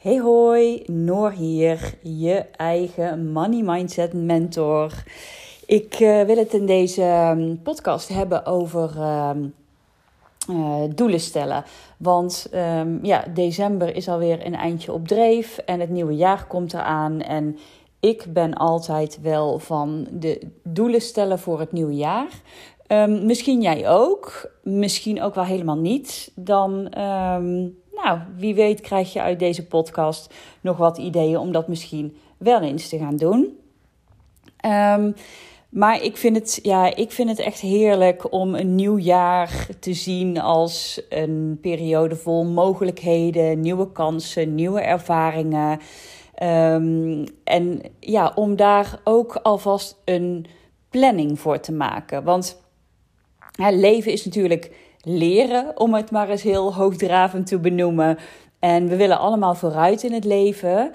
Hey hoi, Noor hier, je eigen Money Mindset Mentor. Ik uh, wil het in deze um, podcast hebben over uh, doelen stellen. Want um, ja, december is alweer een eindje op dreef en het nieuwe jaar komt eraan. En ik ben altijd wel van de doelen stellen voor het nieuwe jaar. Um, misschien jij ook, misschien ook wel helemaal niet. Dan nou, wie weet krijg je uit deze podcast nog wat ideeën om dat misschien wel eens te gaan doen. Um, maar ik vind, het, ja, ik vind het echt heerlijk om een nieuw jaar te zien als een periode vol mogelijkheden, nieuwe kansen, nieuwe ervaringen. Um, en ja, om daar ook alvast een planning voor te maken. Want leven is natuurlijk leren, om het maar eens heel hoogdravend te benoemen. En we willen allemaal vooruit in het leven.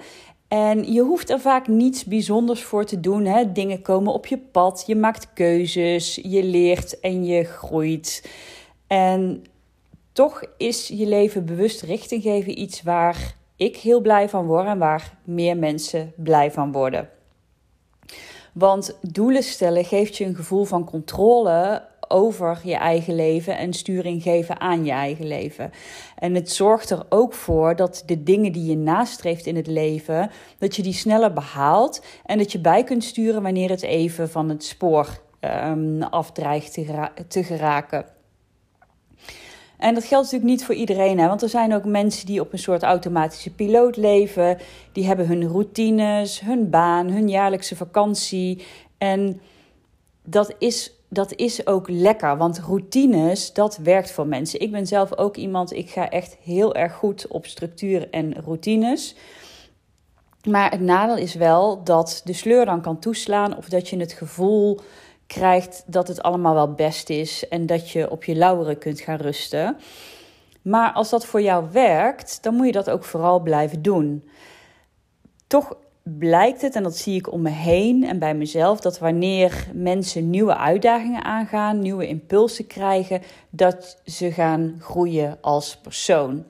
En je hoeft er vaak niets bijzonders voor te doen. Hè? Dingen komen op je pad, je maakt keuzes, je leert en je groeit. En toch is je leven bewust richting geven iets waar ik heel blij van word en waar meer mensen blij van worden. Want doelen stellen geeft je een gevoel van controle over je eigen leven en sturing geven aan je eigen leven. En het zorgt er ook voor dat de dingen die je nastreeft in het leven, dat je die sneller behaalt en dat je bij kunt sturen wanneer het even van het spoor um, afdreigt te, te geraken. En dat geldt natuurlijk niet voor iedereen, hè? want er zijn ook mensen die op een soort automatische piloot leven. Die hebben hun routines, hun baan, hun jaarlijkse vakantie. En dat is dat is ook lekker, want routines, dat werkt voor mensen. Ik ben zelf ook iemand, ik ga echt heel erg goed op structuur en routines. Maar het nadeel is wel dat de sleur dan kan toeslaan of dat je het gevoel krijgt dat het allemaal wel best is en dat je op je lauweren kunt gaan rusten. Maar als dat voor jou werkt, dan moet je dat ook vooral blijven doen. Toch blijkt het, en dat zie ik om me heen en bij mezelf, dat wanneer mensen nieuwe uitdagingen aangaan, nieuwe impulsen krijgen, dat ze gaan groeien als persoon.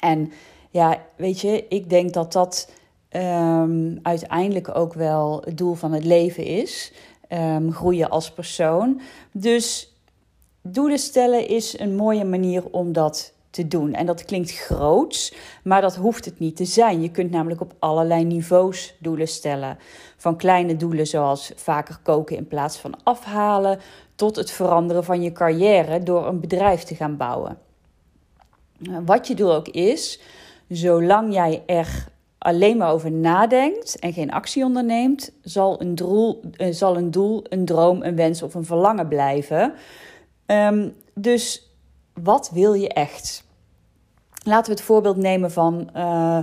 En ja, weet je, ik denk dat dat um, uiteindelijk ook wel het doel van het leven is. Um, groeien als persoon. Dus doelen stellen is een mooie manier om dat te doen. En dat klinkt groots, maar dat hoeft het niet te zijn. Je kunt namelijk op allerlei niveaus doelen stellen. Van kleine doelen zoals vaker koken in plaats van afhalen, tot het veranderen van je carrière door een bedrijf te gaan bouwen. Wat je doel ook is, zolang jij er alleen maar over nadenkt en geen actie onderneemt, zal een doel, eh, zal een, doel een droom, een wens of een verlangen blijven. Um, dus wat wil je echt? Laten we het voorbeeld nemen van uh,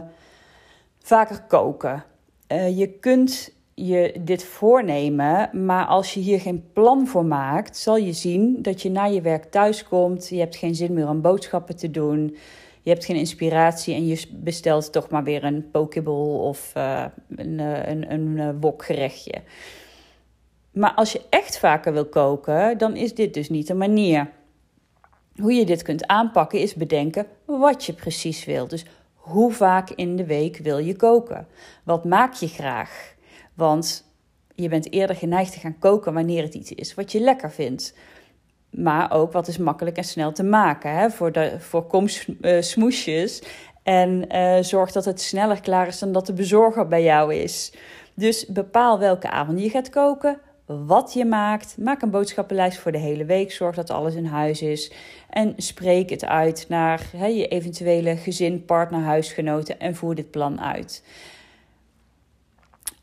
vaker koken. Uh, je kunt je dit voornemen, maar als je hier geen plan voor maakt, zal je zien dat je na je werk thuis komt. Je hebt geen zin meer om boodschappen te doen. Je hebt geen inspiratie en je bestelt toch maar weer een pokeball of een, een, een, een wokgerechtje. Maar als je echt vaker wil koken, dan is dit dus niet de manier. Hoe je dit kunt aanpakken is bedenken wat je precies wilt. Dus hoe vaak in de week wil je koken? Wat maak je graag? Want je bent eerder geneigd te gaan koken wanneer het iets is wat je lekker vindt. Maar ook wat is makkelijk en snel te maken. Hè? Voor de, voorkom uh, smoesjes en uh, zorg dat het sneller klaar is dan dat de bezorger bij jou is. Dus bepaal welke avond je gaat koken, wat je maakt. Maak een boodschappenlijst voor de hele week. Zorg dat alles in huis is. En spreek het uit naar je eventuele gezin, partner, huisgenoten en voer dit plan uit.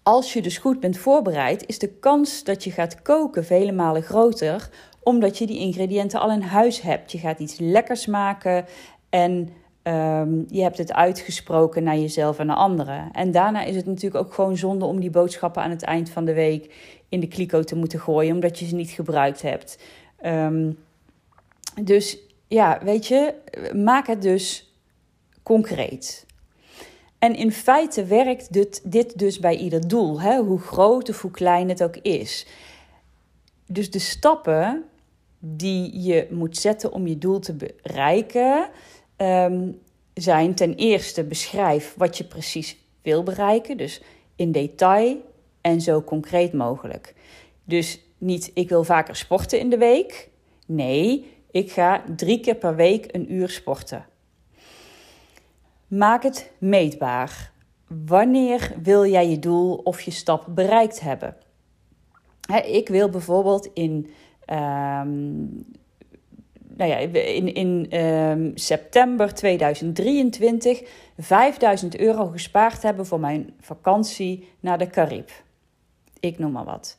Als je dus goed bent voorbereid, is de kans dat je gaat koken vele malen groter, omdat je die ingrediënten al in huis hebt. Je gaat iets lekkers maken en um, je hebt het uitgesproken naar jezelf en naar anderen. En daarna is het natuurlijk ook gewoon zonde om die boodschappen aan het eind van de week in de kliko te moeten gooien, omdat je ze niet gebruikt hebt. Um, dus ja, weet je, maak het dus concreet. En in feite werkt dit, dit dus bij ieder doel, hè? hoe groot of hoe klein het ook is. Dus de stappen die je moet zetten om je doel te bereiken, um, zijn ten eerste beschrijf wat je precies wil bereiken. Dus in detail en zo concreet mogelijk. Dus niet ik wil vaker sporten in de week. Nee, ik ga drie keer per week een uur sporten. Maak het meetbaar. Wanneer wil jij je doel of je stap bereikt hebben? ik wil bijvoorbeeld in, um, nou ja, in, in um, september 2023 5000 euro gespaard hebben voor mijn vakantie naar de Carib. Ik noem maar wat.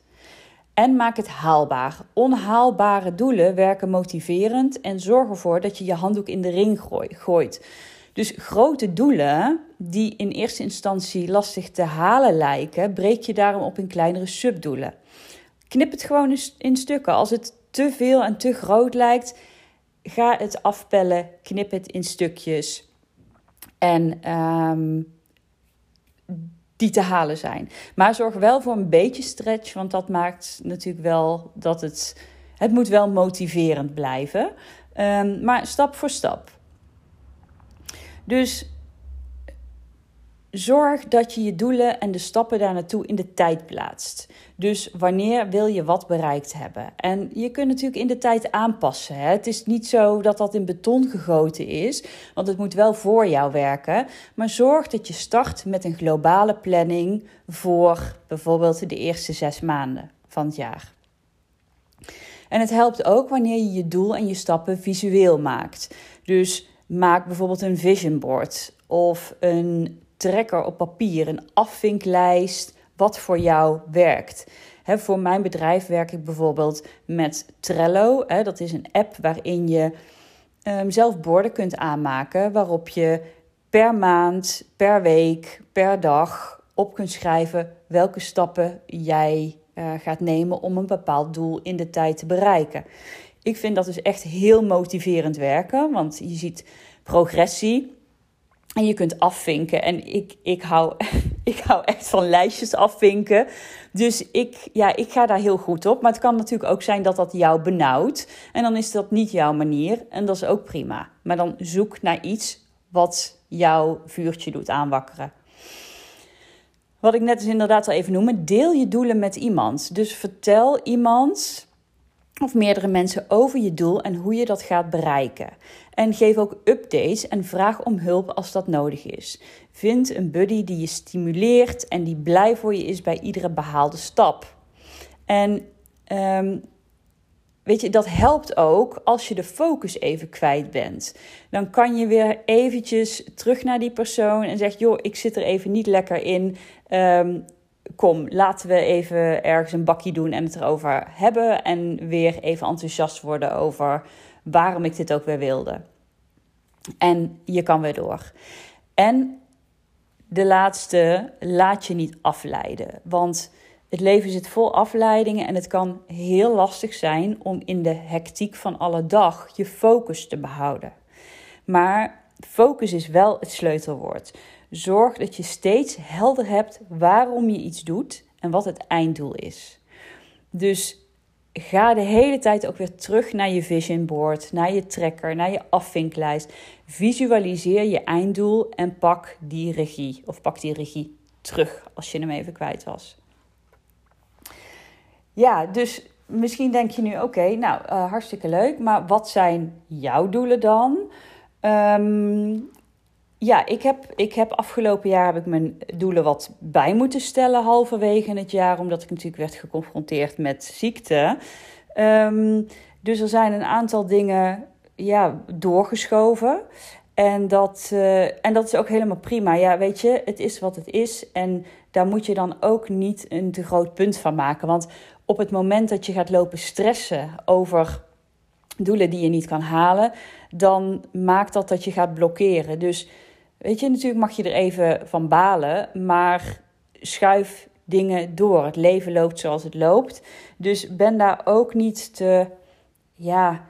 En maak het haalbaar. Onhaalbare doelen werken motiverend en zorgen ervoor dat je je handdoek in de ring gooit. Dus grote doelen die in eerste instantie lastig te halen lijken, breek je daarom op in kleinere subdoelen. Knip het gewoon in stukken. Als het te veel en te groot lijkt, ga het afpellen, knip het in stukjes. En um, die te halen zijn. Maar zorg wel voor een beetje stretch, want dat maakt natuurlijk wel dat het. Het moet wel motiverend blijven. Um, maar stap voor stap. Dus zorg dat je je doelen en de stappen daar naartoe in de tijd plaatst. Dus wanneer wil je wat bereikt hebben? En je kunt natuurlijk in de tijd aanpassen. Hè? Het is niet zo dat dat in beton gegoten is, want het moet wel voor jou werken. Maar zorg dat je start met een globale planning voor bijvoorbeeld de eerste zes maanden van het jaar. En het helpt ook wanneer je je doel en je stappen visueel maakt. Dus maak bijvoorbeeld een vision board of een trekker op papier, een afvinklijst wat voor jou werkt. voor mijn bedrijf werk ik bijvoorbeeld met Trello. dat is een app waarin je um, zelf borden kunt aanmaken waarop je per maand, per week, per dag op kunt schrijven welke stappen jij uh, gaat nemen om een bepaald doel in de tijd te bereiken. Ik vind dat dus echt heel motiverend werken, want je ziet progressie. En je kunt afvinken. En ik, ik, hou, ik hou echt van lijstjes afvinken. Dus ik, ja, ik ga daar heel goed op. Maar het kan natuurlijk ook zijn dat dat jou benauwt. En dan is dat niet jouw manier. En dat is ook prima. Maar dan zoek naar iets wat jouw vuurtje doet aanwakkeren. Wat ik net dus inderdaad al even noemde. Deel je doelen met iemand. Dus vertel iemand of meerdere mensen over je doel en hoe je dat gaat bereiken. En geef ook updates en vraag om hulp als dat nodig is. Vind een buddy die je stimuleert en die blij voor je is bij iedere behaalde stap. En ehm, weet je, dat helpt ook als je de focus even kwijt bent. Dan kan je weer eventjes terug naar die persoon en zegt: joh, ik zit er even niet lekker in. Um, kom, laten we even ergens een bakje doen en het erover hebben. En weer even enthousiast worden over waarom ik dit ook weer wilde. En je kan weer door. En de laatste, laat je niet afleiden. Want het leven zit vol afleidingen en het kan heel lastig zijn om in de hectiek van alle dag je focus te behouden. Maar focus is wel het sleutelwoord. Zorg dat je steeds helder hebt waarom je iets doet en wat het einddoel is. Dus ga de hele tijd ook weer terug naar je vision board, naar je tracker, naar je afvinklijst. Visualiseer je einddoel en pak die regie of pak die regie terug als je hem even kwijt was. Ja, dus misschien denk je nu: oké, nou uh, hartstikke leuk, maar wat zijn jouw doelen dan? Um, ja, ik heb, ik heb afgelopen jaar heb ik mijn doelen wat bij moeten stellen halverwege het jaar, omdat ik natuurlijk werd geconfronteerd met ziekte. Um, dus er zijn een aantal dingen ja, doorgeschoven. En dat, uh, en dat is ook helemaal prima. Ja, weet je, het is wat het is. En daar moet je dan ook niet een te groot punt van maken. Want op het moment dat je gaat lopen stressen over doelen die je niet kan halen, dan maakt dat dat je gaat blokkeren. Dus Weet je, natuurlijk mag je er even van balen, maar schuif dingen door. Het leven loopt zoals het loopt. Dus ben daar ook niet te, ja,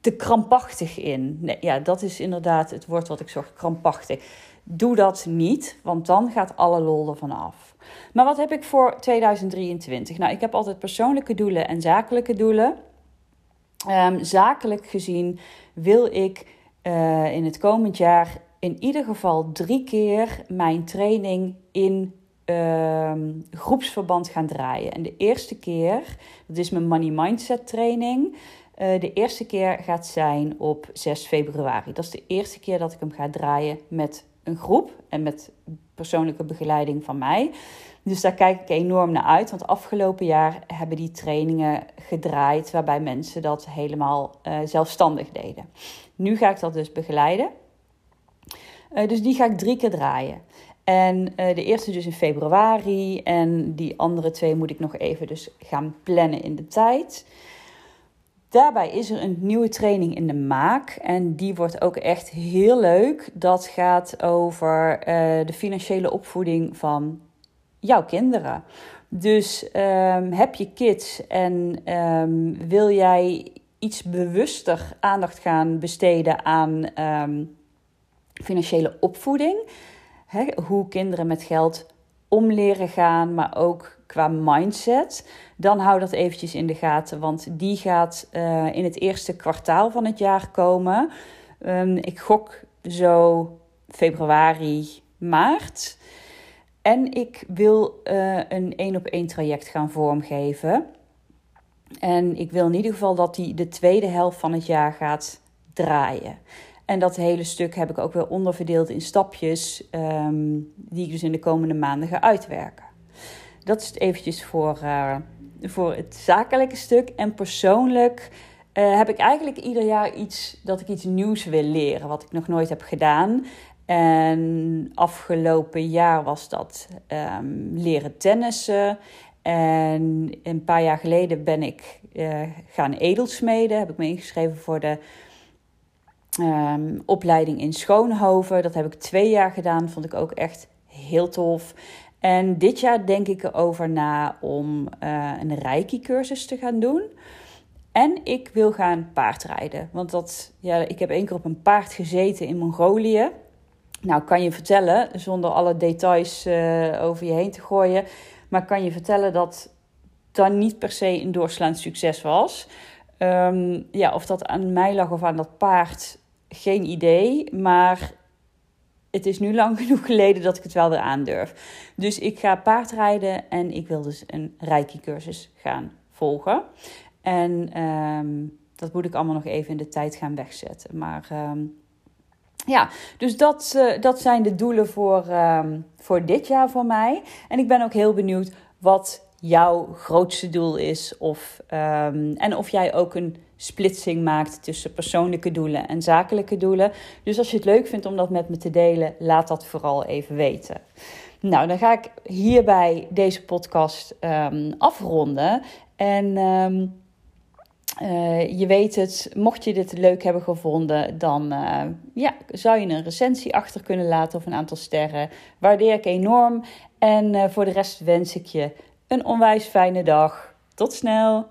te krampachtig in. Nee, ja, dat is inderdaad het woord wat ik zocht, krampachtig. Doe dat niet, want dan gaat alle lol ervan af. Maar wat heb ik voor 2023? Nou, ik heb altijd persoonlijke doelen en zakelijke doelen. Um, zakelijk gezien wil ik uh, in het komend jaar in ieder geval drie keer mijn training in uh, groepsverband gaan draaien. En de eerste keer, dat is mijn Money Mindset training. Uh, de eerste keer gaat zijn op 6 februari. Dat is de eerste keer dat ik hem ga draaien met een groep en met persoonlijke begeleiding van mij. Dus daar kijk ik enorm naar uit. Want afgelopen jaar hebben die trainingen gedraaid waarbij mensen dat helemaal uh, zelfstandig deden. Nu ga ik dat dus begeleiden. Uh, dus die ga ik drie keer draaien. En uh, de eerste dus in februari. En die andere twee moet ik nog even dus gaan plannen in de tijd. Daarbij is er een nieuwe training in de maak. En die wordt ook echt heel leuk. Dat gaat over uh, de financiële opvoeding van jouw kinderen. Dus um, heb je kids en um, wil jij iets bewuster aandacht gaan besteden aan um, financiële opvoeding? He, hoe kinderen met geld om leren gaan, maar ook qua mindset, dan hou dat eventjes in de gaten, want die gaat uh, in het eerste kwartaal van het jaar komen. Um, ik gok zo februari, maart. En ik wil uh, een één op één traject gaan vormgeven. En ik wil in ieder geval dat die de tweede helft van het jaar gaat draaien. En dat hele stuk heb ik ook weer onderverdeeld in stapjes, um, die ik dus in de komende maanden ga uitwerken. Dat is het eventjes voor, uh, voor het zakelijke stuk. En persoonlijk uh, heb ik eigenlijk ieder jaar iets dat ik iets nieuws wil leren, wat ik nog nooit heb gedaan. En afgelopen jaar was dat um, leren tennissen. En een paar jaar geleden ben ik uh, gaan edelsmeden. Heb ik me ingeschreven voor de um, opleiding in Schoonhoven. Dat heb ik twee jaar gedaan. Vond ik ook echt heel tof. En dit jaar denk ik erover na om uh, een reiki-cursus te gaan doen. En ik wil gaan paardrijden. Want dat, ja, ik heb één keer op een paard gezeten in Mongolië. Nou, kan je vertellen, zonder alle details uh, over je heen te gooien. Maar kan je vertellen dat dat niet per se een doorslaand succes was. Um, ja, of dat aan mij lag of aan dat paard, geen idee. Maar het is nu lang genoeg geleden dat ik het wel weer aandurf. Dus ik ga paardrijden en ik wil dus een reiki-cursus gaan volgen. En um, dat moet ik allemaal nog even in de tijd gaan wegzetten. Maar um, ja, dus dat, uh, dat zijn de doelen voor, voor dit jaar voor mij. En ik ben ook heel benieuwd wat jouw grootste doel is. Of, um, en of jij ook een splitsing maakt tussen persoonlijke doelen en zakelijke doelen. Dus als je het leuk vindt om dat met me te delen, laat dat vooral even weten. Nou, dan ga ik hierbij deze podcast um, afronden. En um, uh, je weet het, mocht je dit leuk hebben gevonden, dan uh, ja, zou je een recensie achter kunnen laten of een aantal sterren. Waardeer ik enorm. En uh, voor de rest wens ik je een onwijs fijne dag. Tot snel!